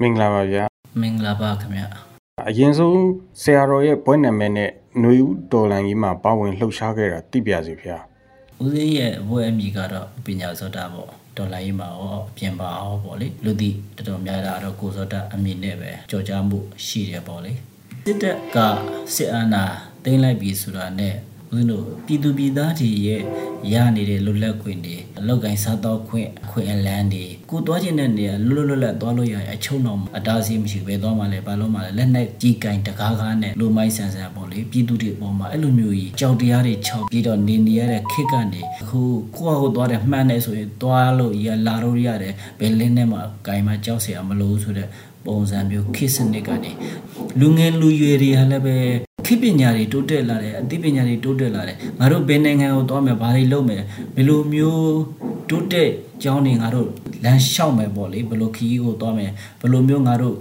မင်္ဂလာပါဗျာမင်္ဂလာပါခင်ဗျအရင်ဆုံးဆရာတော်ရဲ့ဘွဲ့နာမည်နဲ့ຫນွေဦးတော်လန်ကြီးမှာပါဝင်လှုပ်ရှားခဲ့တာသိပြစီဗျာဦးစင်းရဲ့ဘွဲအမည်ကတော့ပညာစောတာပေါ့ဒေါ်လာရေးမှာရောအပြင်ပါအောင်ပေါ့လေလူသိတော်တော်များတာတော့ကိုစောတာအမည်နဲ့ပဲကြော်ကြားမှုရှိတယ်ပေါ့လေစစ်တပ်ကစစ်အာဏာသိမ်းလိုက်ပြီဆိုတာနဲ့ ဦးဇင်းတို့ပြည်သူပြည်သားတွေရဲ့ရနေတဲ့လွတ်လပ်ခွင့်တွေအလောက်ကိုင်းစားတော့ခွင့်ခွင့်အလန်းတွေကိုသွားခြင်းတဲ့နေရာလွတ်လွတ်လပ်လပ်သွားလို့ရရင်အချုံတော့အတားစီမရှိပဲသွားမှလည်းဘာလို့မှလည်းလက်နဲ့ကြီးကင်တကားကားနဲ့လူမိုင်းဆန်ဆန်ပေါ့လေပြည်သူတွေပေါ်မှာအဲ့လိုမျိုးကြီးကြောက်တရားတွေခြောက်ပြီးတော့နေနေရတဲ့ခစ်ကနေအခုကိုယ့်ဟာကိုယ်သွားတယ်မှန်းနေဆိုရင်သွားလို့ရလာလို့ရတယ်ဘယ်လင်းနဲ့မှဂိုင်မှာကြောက်เสียမလို့ဆိုတဲ့ ပုံစံမျိုးခေတ်စနစ်ကနေလူငယ်လူရွယ်တွေဟာလည်းပဲခေတ်ပညာတွေတိုးတက်လာတယ်အသိပညာတွေတိုးတက်လာတယ်ငါတို့ဘယ်နိုင်ငံကိုသွားမယ်ဘာတွေလုပ်မယ်ဘယ်လိုမျိုးတိုးတက်ကျောင်းတွေငါတို့လမ်းလျှောက်မယ်ပေါ့လေဘယ်လိုခီးကိုသွားမယ်ဘယ်လိုမျိုးငါတို့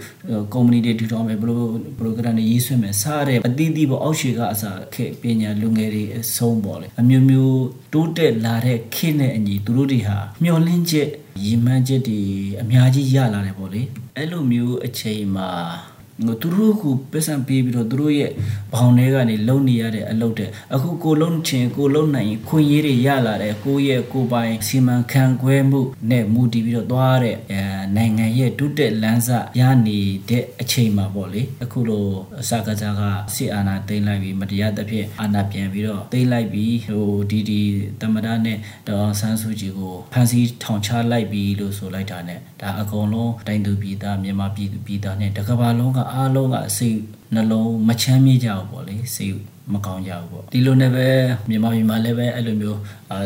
ကုမ္ပဏီတွေထူထောင်မယ်ဘယ်လို program တွေရေးဆွဲမယ်စားတဲ့အသီးသီးပေါ့အောက်ရှေကအစားခေတ်ပညာလူငယ်တွေအဆုံးပေါ့လေအမျိုးမျိုးတိုးတက်လာတဲ့ခေတ်နဲ့အညီသူတို့တွေဟာမျောလင်းချက် ရည်မှန်းချက်တွေအများကြီးရလာတယ်ပေါ့လေအဲ့လိုမျိုးအချိန်မှာငါ သူတို့ကပတ်စံပေးပြီးတော့သူတို့ရဲ့ဘောင်ထဲကနေလုံနေရတဲ့အလုပ်တဲ့အခုကိုလုံချင်ကိုလုံနိုင်ခွင့်ရေးတွေရလာတဲ့ကိုရဲ့ကိုပိုင်စီမံခန့်ခွဲမှုနဲ့မူတည်ပြီးတော့သွားတဲ့အဲနိုင်ငံရဲ့တုတက်လန်းစရနေတဲ့အချိန်မှာပေါ့လေအခုလိုအစကစားကစစ်အာဏာသိမ်းလိုက်ပြီးမတရားသဖြင့်အာဏာပြန်ပြီးတော့သိမ်းလိုက်ပြီးဟိုဒီဒီတမဒနဲ့ဒေါ်ဆန်းစုကြည်ကိုဖမ်းဆီးထောင်ချလိုက်ပြီးလို့ဆိုလိုက်တာနဲ့ဒါအကုန်လုံးတိုင်းသူပြည်သားမြန်မာပြည်သူပြည်သားနဲ့တကဘာလုံးကအားလုံးကစိတ်နှလုံးမချမ်းမြေ့ကြဘူးပေါ့လေစိတ်မကောင်းကြဘူးပေါ့ဒီလိုနဲ့ပဲမြန်မာပြည်မှာလည်းပဲအဲ့လိုမျိုး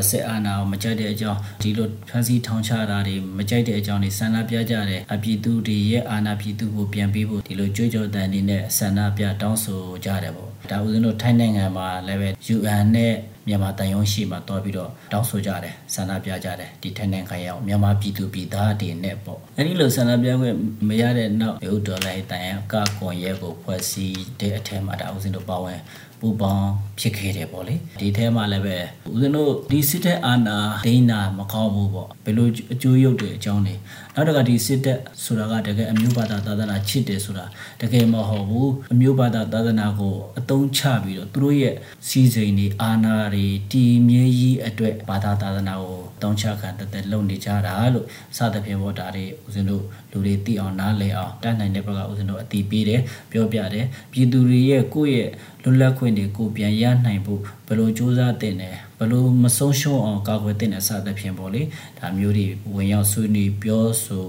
စစ်အာဏာကိုမကြိုက်တဲ့အကြောင်းဒီလိုဖမ်းဆီးထောင်ချတာတွေမကြိုက်တဲ့အကြောင်းတွေဆန္ဒပြကြတယ်အပြည်သူတွေရဲ့အာဏာပြည်သူကိုပြန်ပေးဖို့ဒီလိုကြွေးကြော်တန်နေနဲ့ဆန္ဒပြတောင်းဆိုကြတယ်ပေါ့ဒါဦးဇင်းတို့ထိုင်းနိုင်ငံမှာလည်းပဲ UN နဲ့ မြန်မာတန်ရုံးရှိမှာတွားပြီးတော့တောင်းဆိုကြတယ်ဆန္ဒပြကြတယ်ဒီထိုင်းနိုင်ငံရောက်မြန်မာပြည်သူပြည်သားတွေနဲ့ပေါ့အဲဒီလိုဆန္ဒပြခွင့်မရတဲ့နောက်ဥဒေါ်လာတန်ရကကွန်ရဲကိုဖွဲ့စည်းတဲ့အထက်မှာဒါဦးဇင်းတို့ပါဝင်ပူပေါင်းဖြစ်ခဲ့တယ်ပေါ့လေဒီထဲမှာလည်းပဲဦးဇင်းတို့ဒီစစ်တဲ့အာဏာဒိနာမကောင်းဘူးပေါ့ဘယ်လိုအကျိုးရုပ်တွေအကြောင်းတွေနောက်တစ်ခါဒီစစ်တဲ့ဆိုတာကတကယ်အမျိုးဘာသာသာသနာချစ်တယ်ဆိုတာတကယ်မဟုတ်ဘူးအမျိုးဘာသာသာသနာကိုအသုံးချပြီးတော့သူတို့ရဲ့စီစဉ်တွေအာဏာတွေတည်မြဲရေးအတွက်ဘာသာသာသနာကိုတောင်းချခံတသက်လုပ်နေကြတာလို့စသဖြင့်ပေါ့ဒါတွေဦးဇင်းတို့လူတွေသိအောင်နားလည်အောင်တတ်နိုင်တဲ့ဘက်ကဦးဇင်းတို့အတိပေးတယ်ပြောပြတယ်ပြည်သူတွေရဲ့ကိုယ့်ရဲ့လွတ်လပ်ခွင့်တွေကိုပြန်ရနိုင်ဖို့ဘယ်လိုစူးစမ်းတင်တယ် ဘယ်လိုမဆုံးရှုံးအောင်ကာကွယ်တင်တယ်စသဖြင့်ပေါ့လေဒါမျိုးတွေဝင်ရောက်ဆွေးနွေးပြောဆို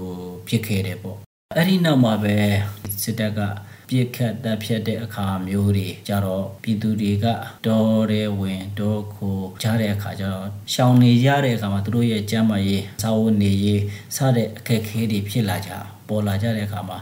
ဖြစ်ခဲ့တယ်ပေါ့အဲ့ဒီနောက်မှာပဲစစ်တပ်ကပြစ်ခတ်တပ်ဖြတ်တဲ့အခါမျိုးတွေကြတော့ပြည်သူတွေကတော်တဲ့ဝင်တော့ကိုကြားတဲ့အခါကျတော့ရှောင်နေရတဲ့အခါမှာသူတို့ရဲ့ကြမ်းမာရေးစာဝတ်နေရေးစတဲ့အခက်အခဲတွေဖြစ်လာကြပေါ်လာကြတဲ့အခါမှာ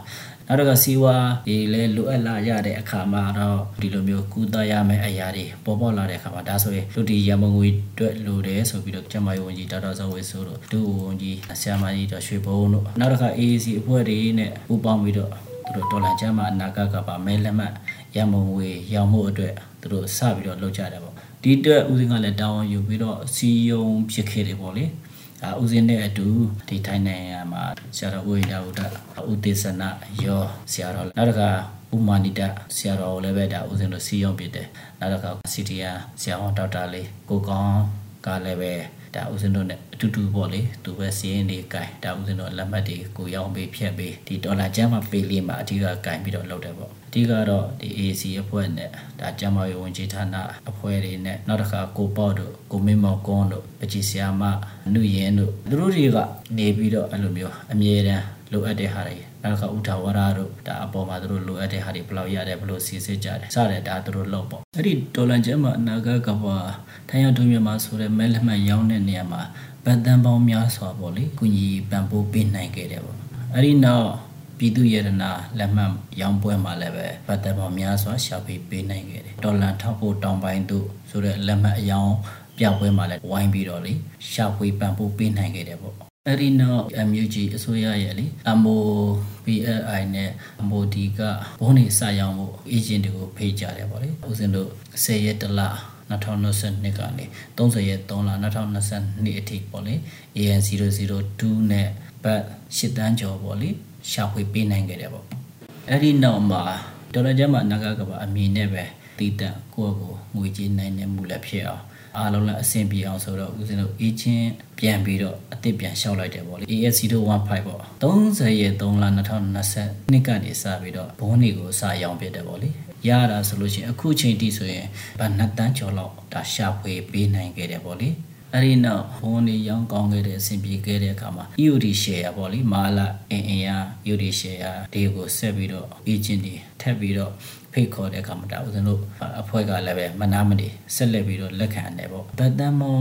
နောက်တော့စီဝါဒီလဲလိုအပ်လာရတဲ့အခါမှာတော့ဒီလိုမျိုးကူးသားရမယ့်အရာတွေပေါ်ပေါ်လာတဲ့အခါမှာဒါဆိုရင်လူတီရမငွေအတွက်လိုတယ်ဆိုပြီးတော့ကျမကြီးဝန်ကြီးဒေါက်တာဇော်ဝေဆိုတို့ဒုဝန်ကြီးဆရာမကြီးတော့ရွှေဘုံတို့နောက်တစ်ခါ AAC အဖွဲ့တွေနဲ့ပူးပေါင်းပြီးတော့သူတို့ဒေါ်လာကျမ်းမှာအနာဂတ်ကပါမဲလက်မှတ်ရမငွေရောင်းမှုအတွက်သူတို့စပြီးတော့လုပ်ကြတယ်ပေါ့ဒီအတွက်ဦးစင်းကလည်းတာဝန်ယူပြီးတော့စီယုံဖြစ်ခဲ့တယ်ပေါ့လေ အာဦးစင်းနဲ့အတူဒီထိုင်းနိုင်ငံမှာဆရာတော်ဝိဒါဝဒဥတေသနာရောဆရာတော်နောက်တစ်ခါဥမာနိတဆရာတော်ကိုလည်းပဲဒါဦးစင်းတို့စီယုံပြတယ်နောက်တစ်ခါစီတီယာဆရာဝန်ဒေါက်တာလေးကိုကောင်းကလည်းပဲ ဒါဦးစင်းတို့ ਨੇ အတူတူပေါ့လေသူပဲစီးရင်တွေကင်ဒါဦးစင်းတို့လက်မှတ်တွေကိုရောင်းပေးဖြတ်ပေးဒီဒေါ်လာကျမ်းမှာပေးလေးမှာအဓိကကင်ပြီးတော့လုပ်တယ်ပေါ့အဓိကတော့ဒီ AC အဖွဲ့နဲ့ဒါကျမ်းမာရေးဝန်ကြီးဌာနအဖွဲ့တွေနဲ့နောက်တစ်ခါကိုပေါ့တို့ကိုမင်းမောင်ကွန်းတို့ပကြီးဆရာမနုရင်တို့သူတို့တွေကနေပြီးတော့အဲ့လိုမျိုးအမြဲတမ်းလိုအပ်တဲ့ဟာတွေ နောက်ကဥထာဝရတို့ဒါအပေါ်မှာသူတို့လိုအပ်တဲ့ဟာတွေဘယ်လောက်ရတယ်ဘယ်လိုစီစစ်ကြတယ်စတယ်ဒါသူတို့လုပ်ပေါ့အဲ့ဒီဒေါ်လာကျမ်းမှာအနာဂတ်ကဘာထိုင်းရဒုမြန်မာဆိုတဲ့မဲလက်မှတ်ရောင်းတဲ့နေရာမှာဗတ်တန်ပေါင်းများစွာပေါ့လေကုညီပံပိုးပေးနိုင်ခဲ့တယ်ပေါ့အဲ့ဒီနောက်ပြည်သူရတနာလက်မှတ်ရောင်းပွဲမှာလည်းပဲဗတ်တန်ပေါင်းများစွာရှာပေးပေးနိုင်ခဲ့တယ်ဒေါ်လာထောက်ဖို့တောင်းပိုင်းတို့ဆိုတဲ့လက်မှတ်အယောင်ပြပွဲမှာလည်းဝိုင်းပြီးတော့လေရှာဖွေပံပိုးပေးနိုင်ခဲ့တယ်ပေါ့ အဲ့ဒီနောက် MUG အစိုးရရဲ့လေ MOPLI နဲ့ MOD ကဘုန်းနေစရောင်းဖို့ agent တွေကိုဖိတ်ကြတယ်ပေါ့လေဦးစင်တို့10ရက်တလ2022ကနေ30ရက်3လ2022အထိပေါ့လေ AN002 နဲ့ဘတ်8တန်းကျော်ပေါ့လေရှာဖွေပေးနိုင်ခဲ့တယ်ပေါ့အဲ့ဒီနောက်မှာဒေါ်လာကျမ်းမှာနာဂကဘာအမည်နဲ့ပဲတည်တံ့ကိုယ့်ကိုငွေကြေးနိုင်နေမှုလည်းဖြစ်အောင် အားလုံးလည်းအဆင်ပြေအောင်ဆိုတော့ဦးဇင်းတို့အေးချင်းပြန်ပြီးတော့အစ်စ်ပြန်လျှောက်လိုက်တယ်ပေါ့လေ AS015 ပေါ့30ရက်3လ2020နှစ်ကနေစပြီးတော့ဘုန်းတွေကိုစရောင်းပြတယ်ပေါ့လေရတာဆိုလို့ရှိရင်အခုချိန်ထိဆိုရင်ဗတ်နှစ်တန်းကျော်လောက်ဒါရှာဖွေပေးနိုင်ခဲ့တယ်ပေါ့လေအဲ့ဒီနောက်ဘုံနေရောင်းကောင်းခဲ့တဲ့အဆင်ပြေခဲ့တဲ့အခါမှာ EOD share ပေါ့လေမာလာအင်အင်ရ EOD share ဒီကိုဆက်ပြီးတော့ agent တွေထပ်ပြီးတော့ ဖိတ်ခေါ်တဲ့အခါမှာဒါဦးဇင်းတို့အဖွဲ့ကလည်းပဲမနာမနေဆက်လက်ပြီးတော့လက်ခံတယ်ပေါ့ဗတ်တန်မုံ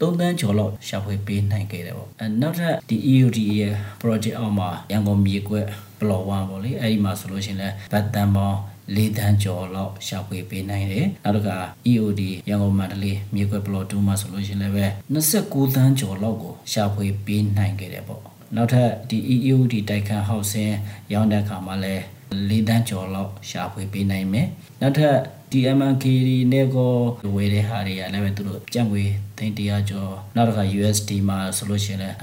၃တန်းကျော်လောက်ရှာဖွေပေးနိုင်ခဲ့တယ်ပေါ့အဲနောက်ထပ်ဒီ EOD ရဲ့ project အောက်မှာရန်ကုန်မြေကွက် block 1ပေါ့လေအဲ့ဒီမှာဆိုလို့ရှိရင်လည်းဗတ်တန်ပေါင်းလေးတန်းကျော်လောက်ရှာဖွေပေးနိုင်တယ်နောက်တစ်ခါ EOD ရန်ကုန်မန္တလေးမြေခွဲဘလော့2မှာဆိုလို့ရှိရင်လည်းပဲ29တန်းကျော်လောက်ကိုရှာဖွေပေးနိုင်ခဲ့တယ်ပေါ့နောက်ထပ်ဒီ EOD တိုက်ခန်း housing ရောင်းတဲ့အခါမှာလည်း လေးတန်းကျော်လောက်ရှာဖွေပေးနိုင်မယ်နောက်ထပ် DMK နဲ့ကိုဝယ်တဲ့ဟာတွေကလည်းပဲသူတို့ကြံ့ငွေသိန်း100ကျော်နောက်တစ်ခါ USD မှာဆိုလို့ရှိရင်လည်း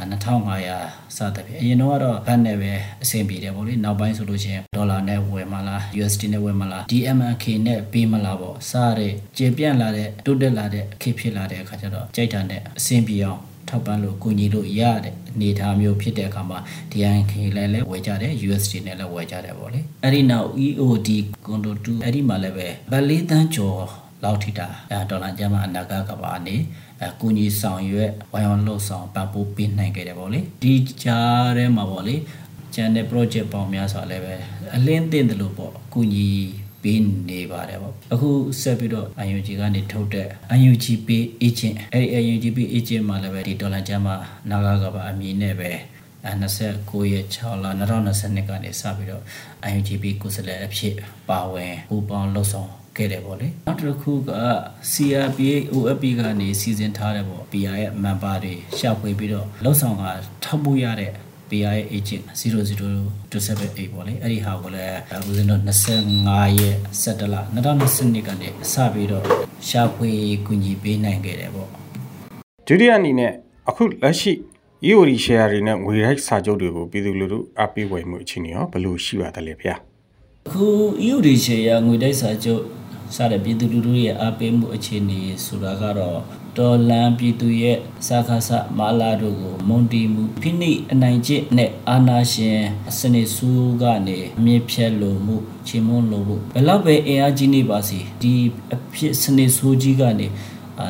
2500စသဖြင့်အရင်တော့ကတော့ဘတ်နဲ့ပဲအဆင်ပြေတယ်ပေါ့လေနောက်ပိုင်းဆိုလို့ရှိရင်ဒေါ်လာနဲ့ဝယ်မလား USD နဲ့ဝယ်မလား DMK နဲ့ပေးမလားပေါ့စားတဲ့ကျေပြန့်လာတဲ့တိုးတက်လာတဲ့ခေတ်ဖြစ်လာတဲ့အခါကျတော့ကြိုက်တာနဲ့အဆင်ပြေအောင် ထောက်ပံ့လို့ကူညီလို့ရတဲ့အနေအထားမျိုးဖြစ်တဲ့အခါမှာ DNK လည်းလည်းဝယ်ကြတယ် USD နဲ့လည်းဝယ်ကြတယ်ပေါ့လေအဲ့ဒီနောက် EOD Condo 2အဲ့ဒီမှာလည်းပဲဗတ်လေးတန်းကျော်လောက်ထိတာအဲဒေါ်လာကျမ်းမှာအနာဂတ်ကဘာနေအကူညီဆောင်ရွက်ဝိုင်းအောင်လှုပ်ဆောင်ပံ့ပိုးပေးနိုင်ခဲ့တယ်ပေါ့လေဒီကြားထဲမှာပေါ့လေကျန်တဲ့ project ပေါင်းများစွာလည်းပဲအလင်းတင်တယ်လို့ပေါ့အကူညီ ပေးနေပါတယ်ပေါ့အခုဆက်ပြီးတော့ UNG ကနေထုတ်တဲ့ UNG pay agent အဲ့ဒီ UNG pay agent မှာလည်းပဲဒီဒေါ်လာကျမ်းမှာနာဂကဘာအမည်နဲ့ပဲ29ရက်6လ2022ကနေစပြီးတော့ IUGB ကိုယ်စားလှယ်အဖြစ်ပါဝင်ပူပေါင်းလှုပ်ဆောင်ခဲ့တယ်ပေါ့လေနောက်တစ်ခုက CRPA OFP ကနေစီစဉ်ထားတဲ့ပေါ့ PR ရဲ့ member တွေရှာဖွေပြီးတော့လှုပ်ဆောင်ကထောက်ပို့ရတဲ့ BI agent 00278ပေါ့လေအဲ့ဒီဟာကိုလည်းဦးဇင်းတို့25ရက်17လ2020ကနေစပြီးတော့ရှာဖွေကူညီပေးနိုင်ခဲ့တယ်ပေါ့ဒုတိယအနေနဲ့အခုလက်ရှိ EOD share တွေနဲ့ငွေရိုက်စာချုပ်တွေကိုပြည်သူလူထုအပိဝယ်မှုအခြေအနေရောဘယ်လိုရှိပါသလဲဗျာအခု EOD share ငွေတိုက်စာချုပ်စတဲ့ပြည်သူလူထုရဲ့အားပေးမှုအခြေအနေဆိုတာကတော့ တော်လန်ပြည်သူရဲ့စာခါဆမာလာတို့ကိုမွန်တီမှုဖိနှိအနိုင်ကျင့်နဲ့အာနာရှင်စနေဆူကနေအမြင့်ဖြတ်လို့မှုချေမွန်းလို့မှုဘယ်တော့ပဲအင်အားကြီးနေပါစီဒီအဖြစ်စနေဆူကြီးကနေ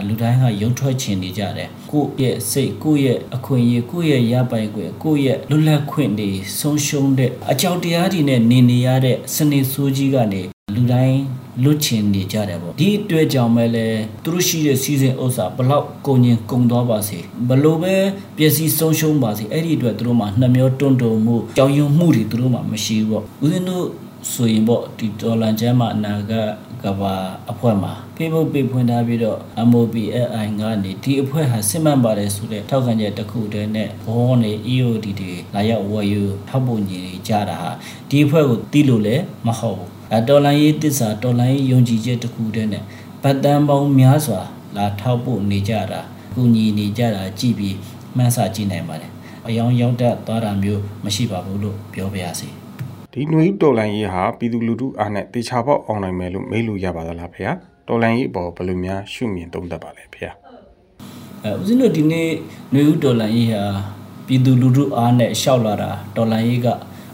လူတိုင်းကရုပ်ထွက်ချင်နေကြတယ်ကိုယ့်ရဲ့စိတ်ကိုယ့်ရဲ့အခွင့်အရေးကိုယ့်ရဲ့ရပိုင်ခွင့်ကိုယ့်ရဲ့လွတ်လပ်ခွင့်တွေဆုံးရှုံးတဲ့အကြောက်တရားတွေနဲ့နေနေရတဲ့စနေဆိုးကြီးကနေ လူတိုင်းလွတ်ချင်နေကြတယ်ပေါ့ဒီအတွက်ကြောင့်ပဲလဲသူတို့ရှိတဲ့စီစဉ်ဥစ္စာဘလောက်ကုန်ရင်ကုန်သွားပါစေဘလို့ပဲပျက်စီးဆုံးရှုံးပါစေအဲ့ဒီအတွက်သူတို့မှနှမျောတွန်းတုံမှုကြောင်ယုံမှုတွေသူတို့မှမရှိဘူးပေါ့ဦးဇင်းတို့ဆိုရင်ပေါ့ဒီဒေါ်လာကျမ်းမှာအနာကကဘာအဖွဲ့မှာ Facebook ပေးဖွင့်ထားပြီးတော့ MOPFI ကနေဒီအဖွဲ့ဟာစစ်မှန်ပါတယ်ဆိုတဲ့ထောက်ခံချက်တစ်ခုတည်းနဲ့ဘောနေ EOD တွေလာရောက်ဝယ်ယူထောက်ပုံကြီးကြတာဟာဒီအဖွဲ့ကိုတီးလို့လည်းမဟုတ်ဘူး အတော်လိုင်းရေးတစ္ဆာတော်လိုင်းရေးယုံကြည်ချက်တစ်ခုတည်းနဲ့ဗတ်တန်ပေါင်းများစွာလာထောက်ပို့နေကြတာကူညီနေကြတာကြည့်ပြီးမှန်းဆကြည့်နိုင်ပါတယ်အယောင်ရောက်တတ်သွားတာမျိုးမရှိပါဘူးလို့ပြောပါရစေဒီຫນွေတော်လိုင်းရေးဟာပြည်သူလူထုအားနဲ့တေချာပေါက်အောင်နိုင်မယ်လို့မေးလို့ရပါသလားဖေ။တော်လိုင်းရေးအပေါ်ဘယ်လိုများရှုမြင်သုံးသပ်ပါလဲဖေ။အဲဦးဇင်းတို့ဒီနေ့ຫນွေတော်လိုင်းရေးဟာပြည်သူလူထုအားနဲ့ရှောက်လာတာတော်လိုင်းရေးက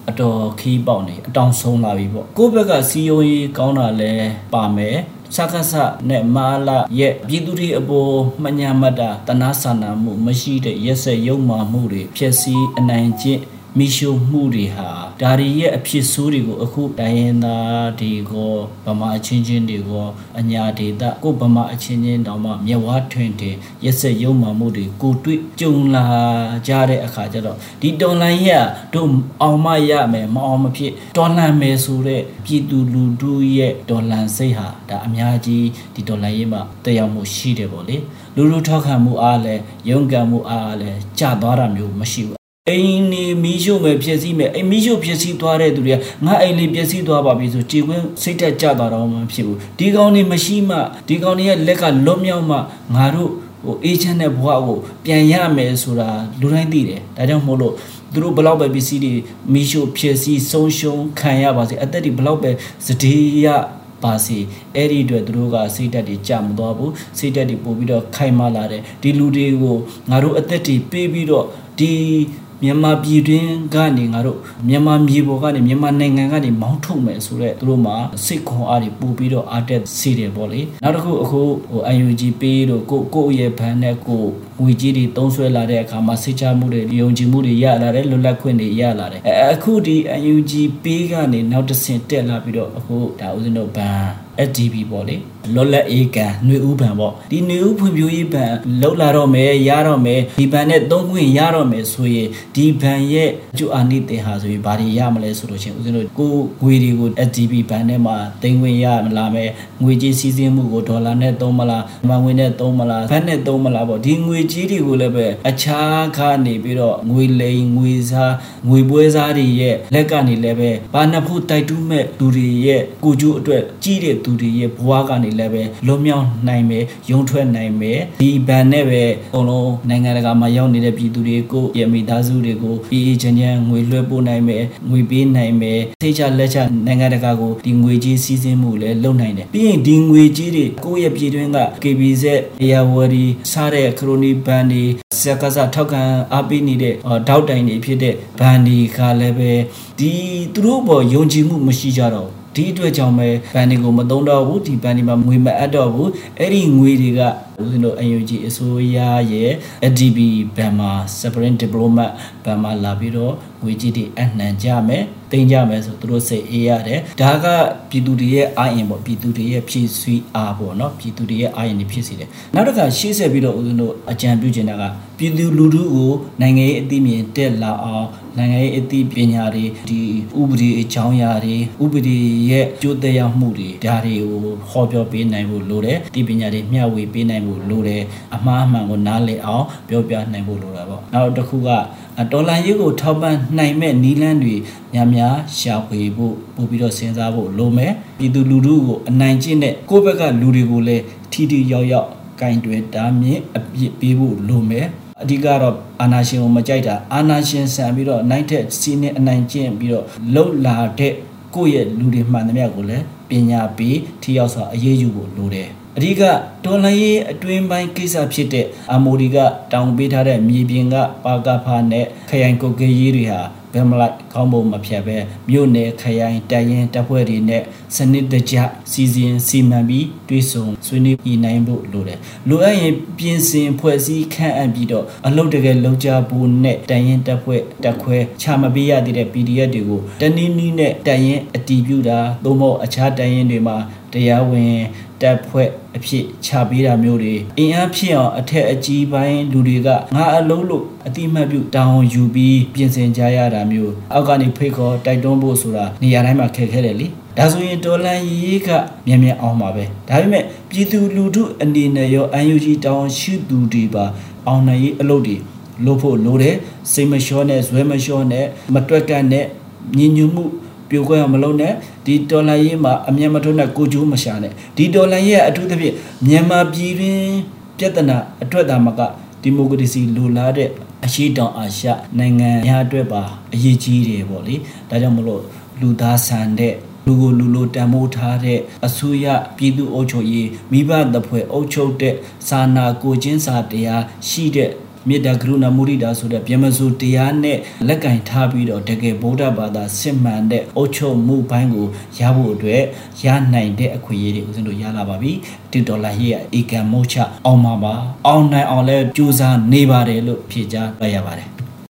အတော်ခီးပေါက်နေအတောင်ဆုံးလာပြီပေါ့ကိုယ့်ဘက်ကစီယုံရေးကောင်းတာလဲပါမယ်စကစနဲ့မာလာရဲ့ပြည်သူတွေအပေါ်မညာမတာတနာဆန္ဒမှုမရှိတဲ့ရက်စက်ယုံမာမှုတွေဖြစ်စီအနိုင်ကျင့် မိရှုမှုတွေဟာဒါတွေရဲ့အဖြစ်ဆိုးတွေကိုအခုတိုင်းရင်းသားတွေကိုဗမာအချင်းချင်းတွေကိုအညာဒေတာကိုဗမာအချင်းချင်းတောင်မှမြဝါထွင်တင်ရက်စက်ရုံမှမှုတွေကိုတွေ့ကြုံလာကြတဲ့အခါကျတော့ဒီတော်လန်ရဲ့တို့အောင်မရမယ်မအောင်မဖြစ်တော်လန်မယ်ဆိုတဲ့ပြည်သူလူထုရဲ့တော်လန်စိတ်ဟာဒါအများကြီးဒီတော်လန်ရေးမှာတရားမှုရှိတယ်ပေါ့လေလူလူထောက်ခံမှုအားလည်းရုန်းကန်မှုအားလည်းကြသွားတာမျိုးမရှိဘူး အိမ်နေမီးရှို့မယ်ဖြစ်စီမယ်အိမ်မီးရှို့ဖြစ်စီသွားတဲ့သူတွေကငါအိမ်လေးဖြစ်စီသွားပါပြီဆိုကြေကွင်းစိတ်တက်ကြသွားတော့မှဖြစ်ဘူးဒီကောင်နေမရှိမှဒီကောင်နေရဲ့လက်ကလွတ်မြောက်မှငါတို့ဟိုအေးချမ်းတဲ့ဘဝကိုပြန်ရမယ်ဆိုတာလူတိုင်းသိတယ်ဒါကြောင့်မို့လို့သူတို့ဘလောက်ပဲပစ္စည်းတွေမိရှို့ဖြစ်စီဆုံးရှုံးခံရပါစေအသက်တွေဘလောက်ပဲစတေးရပါစီအဲ့ဒီအတွက်သူတို့ကစိတ်ဓာတ်တွေကြမသွားဘူးစိတ်ဓာတ်တွေပို့ပြီးတော့ခိုင်မာလာတယ်ဒီလူတွေကိုငါတို့အသက်တွေပေးပြီးတော့ဒီ မြန်မာပြည်တွင်းကနေငါတို့မြန်မာမြေပေါ်ကနေမြန်မာနိုင်ငံကနေမောင်းထုတ်မယ်ဆိုတော့သူတို့မှာစိတ်ခွန်အားတွေပို့ပြီးတော့အားတက်စေတယ်ပေါ့လေနောက်တစ်ခုအခုဟို UNG ပေးတော့ကိုကိုရဲ့ဘဏ်နဲ့ကိုငွေကြီးတွေတုံးဆွဲလာတဲ့အခါမှာစိတ်ချမှုတွေယုံကြည်မှုတွေရလာတယ်လွတ်လပ်ခွင့်တွေရလာတယ်အခုဒီ UNG ပေးကနေနောက်တစ်ဆင့်တက်လာပြီးတော့အခုဒါဦးဇင်းတို့ဘဏ် SDB ပေါ့လေလွတ်လပ်အေးကံနှွေဥပံပေါ့ဒီနှွေဥဖွံ့ဖြိုးရေးပံလောက်လာတော့မယ်ရတော့မယ်ဒီပံနဲ့သုံးခွင့်ရတော့မယ်ဆိုရင်ဒီပံရဲ့ကျူအာနိတေဟာဆိုရင်ဘာတွေရမလဲဆိုလို့ချင်းဦးဇင်းတို့ကိုငွေတွေကို SDB ဘဏ်ထဲမှာတင်ခွင့်ရမလားမယ်ငွေကြေးစည်းစင်းမှုကိုဒေါ်လာနဲ့သုံးမလားမန်ဝင်နဲ့သုံးမလားဘတ်နဲ့သုံးမလားပေါ့ဒီငွေကြေးတွေကိုလည်းပဲအခြားခါနေပြီးတော့ငွေလိမ်ငွေစားငွေပွဲစားတွေရဲ့လက်ကနေလည်းပဲဘာနှစ်ဖို့တိုက်တူးမဲ့သူတွေရဲ့ကိုကျူအတွက်ကြီးတဲ့သူတွေရဲ့ဘဝကနေလည်းပဲလွတ်မြောက်နိုင်မယ်ရုံထွက်နိုင်မယ်ဒီဘန်နဲ့ပဲအကုန်လုံးနိုင်ငံတကာမှာရောက်နေတဲ့ပြည်သူတွေကိုရမိသားစုတွေကိုအေးအေးချမ်းချမ်းငွေလွှဲပို့နိုင်မယ်ငွေပေးနိုင်မယ်သိချလက်ချနိုင်ငံတကာကိုဒီငွေကြီးစီးဆင်းမှုလည်းလုပ်နိုင်တယ်ပြီးရင်ဒီငွေကြီးတွေကိုယ့်ရဲ့ပြည်တွင်းက KBZ အရာဝရီစားတဲ့ခရိုနီဘန်တွေစက်ကစားထောက်ခံအားပေးနေတဲ့တောက်တိုင်တွေဖြစ်တဲ့ဘန်တွေကလည်းပဲဒီသူတို့ဘောယုံကြည်မှုမရှိကြတော့ ဒီအတွက်ကြောင့်ပဲဘန်တွေကိုမသုံးတော့ဘူးဒီဘန်တွေမှာငွေမအပ်တော့ဘူးအဲ့ဒီငွေတွေက ဦးဇင်းတို့ UNG အစိုးရရဲ့ ADB ဘန်မှာ Separate Diplomat ဘန်မှာလာပြီးတော့ငွေကြီးတွေအနှံကြမယ်တင်ကြမယ်ဆိုသူတို့စိတ်အေးရတယ်ဒါကပြည်သူတွေရဲ့အာရင်ပေါ့ပြည်သူတွေရဲ့ဖြည့်ဆွီးအားပေါ့နော်ပြည်သူတွေရဲ့အာရင်တွေဖြစ်စေတယ်နောက်တစ်ခါရှေ့ဆက်ပြီးတော့ဦးဇင်းတို့အကြံပြုချင်တာကပြည်သူလူထုကိုနိုင်ငံရေးအသိမြင်တက်လာအောင်နိုင်ငံရေးအသိပညာတွေဒီဥပဒေအကြောင်းအရာတွေဥပဒေရဲ့ကျိုးသက်ရောက်မှုတွေဒါတွေကိုဟောပြောပေးနိုင်ဖို့လိုတယ်ဒီပညာတွေမျှဝေပေးနိုင်ဖို့လိုတယ်အမှားအမှန်ကိုနားလည်အောင်ပြောပြနိုင်ဖို့လိုတာပေါ့နောက်တစ်ခုကဒေါ်လာရေးကိုထောက်ပံ့နိုင်မဲ့နီလန်းတွေများများရှာဖွေဖို့ပို့ပြီးတော့စဉ်းစားဖို့လိုမယ်ပြည်သူလူထုကိုအနိုင်ကျင့်တဲ့ကိုယ့်ဘက်ကလူတွေကိုလည်းထီထီရောက်ရောက်ကင်တွယ်တားမြင့်အပြစ်ပေးဖို့လိုမယ်အဓိကတော့အာနာရှင်ကိုမကြိုက်တာအာနာရှင်ဆန်ပြီးတော့နိုင်တဲ့စီးနေအနိုင်ကျင့်ပြီးတော့လှုပ်လာတဲ့ကိုယ့်ရဲ့လူတွေမှန်သမျှကိုလည်းပညာပေးထိရောက်စွာအရေးယူဖို့လိုတယ် အဓိကဒေါ်လာရေးအတွင်းပိုင်းကိစ္စဖြစ်တဲ့အမိုဒီကတောင်ပေးထားတဲ့မြေပြင်ကပါကဖာနဲ့ခရိုင်ကုတ်ကရေးတွေဟာဘယ်မလိုက်ခေါင်းပုံမဖြတ်ပဲမြို့နယ်ခရိုင်တိုင်ရင်တပ်ဖွဲ့တွေနဲ့စနစ်တကျစီစဉ်စီမံပြီးတွေးဆုံဆွေးနွေးပြီးနိုင်ဖို့လိုတယ်လိုအပ်ရင်ပြင်ဆင်ဖွဲ့စည်းခန့်အပ်ပြီးတော့အလုပ်တကယ်လုပ်ကြဖို့နဲ့တိုင်ရင်တပ်ဖွဲ့တက်ခွဲချမပေးရသေးတဲ့ PDF တွေကိုတနည်းနည်းနဲ့တိုင်ရင်အတီးပြူတာသို့မဟုတ်အခြားတိုင်ရင်တွေမှာတရားဝင် တပ်ဖွဲ့အဖြစ်ချပေးတာမျိုးတွေအင်အားဖြစ်အောင်အထက်အကြီးပိုင်းလူတွေကငါအလုံးလို့အတိမတ်ပြုတောင်းယူပြီးပြင်ဆင်ကြရတာမျိုးအောက်ကနေဖိတ်ခေါ်တိုက်တွန်းဖို့ဆိုတာနေရာတိုင်းမှာခက်ခဲတယ်လေဒါဆိုရင်တော်လန်ရေးကမြန်မြန်အောင်ပါပဲဒါပေမဲ့ပြည်သူလူထုအနေနဲ့ရော UNG တောင်းရှိသူတွေပါအောင်နိုင်ရေးအလုပ်တွေလုပ်ဖို့လိုတယ်စိတ်မလျှောနဲ့ဇွဲမလျှောနဲ့မတွက်ကတ်နဲ့ညင်ညူမှု ပြိုကွဲအောင်မလုပ်နဲ့ဒီဒေါ်လာရေးမှာအမျက်မထွန်းတဲ့ကိုကျိုးမရှာနဲ့ဒီဒေါ်လာရေးကအထူးသဖြင့်မြန်မာပြည်တွင်ပြဿနာအတွက်သာမကဒီမိုကရေစီလိုလားတဲ့အရှိတောင်အာရှနိုင်ငံများအတွက်ပါအရေးကြီးတယ်ပေါ့လေဒါကြောင့်မလို့လူသားဆန်တဲ့လူကိုလူလိုတန်မိုးထားတဲ့အစိုးရပြည်သူ့အုပ်ချုပ်ရေးမိဘတဖွဲ့အုပ်ချုပ်တဲ့စာနာကိုချင်းစာတရားရှိတဲ့ မေတ္တာကရုဏာမုဒိတာဆိုတဲ့ဗျမစုတရားနဲ့လက်ကင်ထားပြီးတော့တကယ်ဗုဒ္ဓဘာသာစစ်မှန်တဲ့အုတ်ချုပ်မှုဘိုင်းကိုရဖို့အတွက်ရနိုင်တဲ့အခွင့်အရေးတွေဦးဇင်းတို့ရလာပါပြီဒီဒေါ်လာရဲ့အေကံမုတ်ချအောင်ပါပါအောင်နိုင်အောင်လဲကြိုးစားနေပါတယ်လို့ဖြေကြားလိုက်ရပါတယ်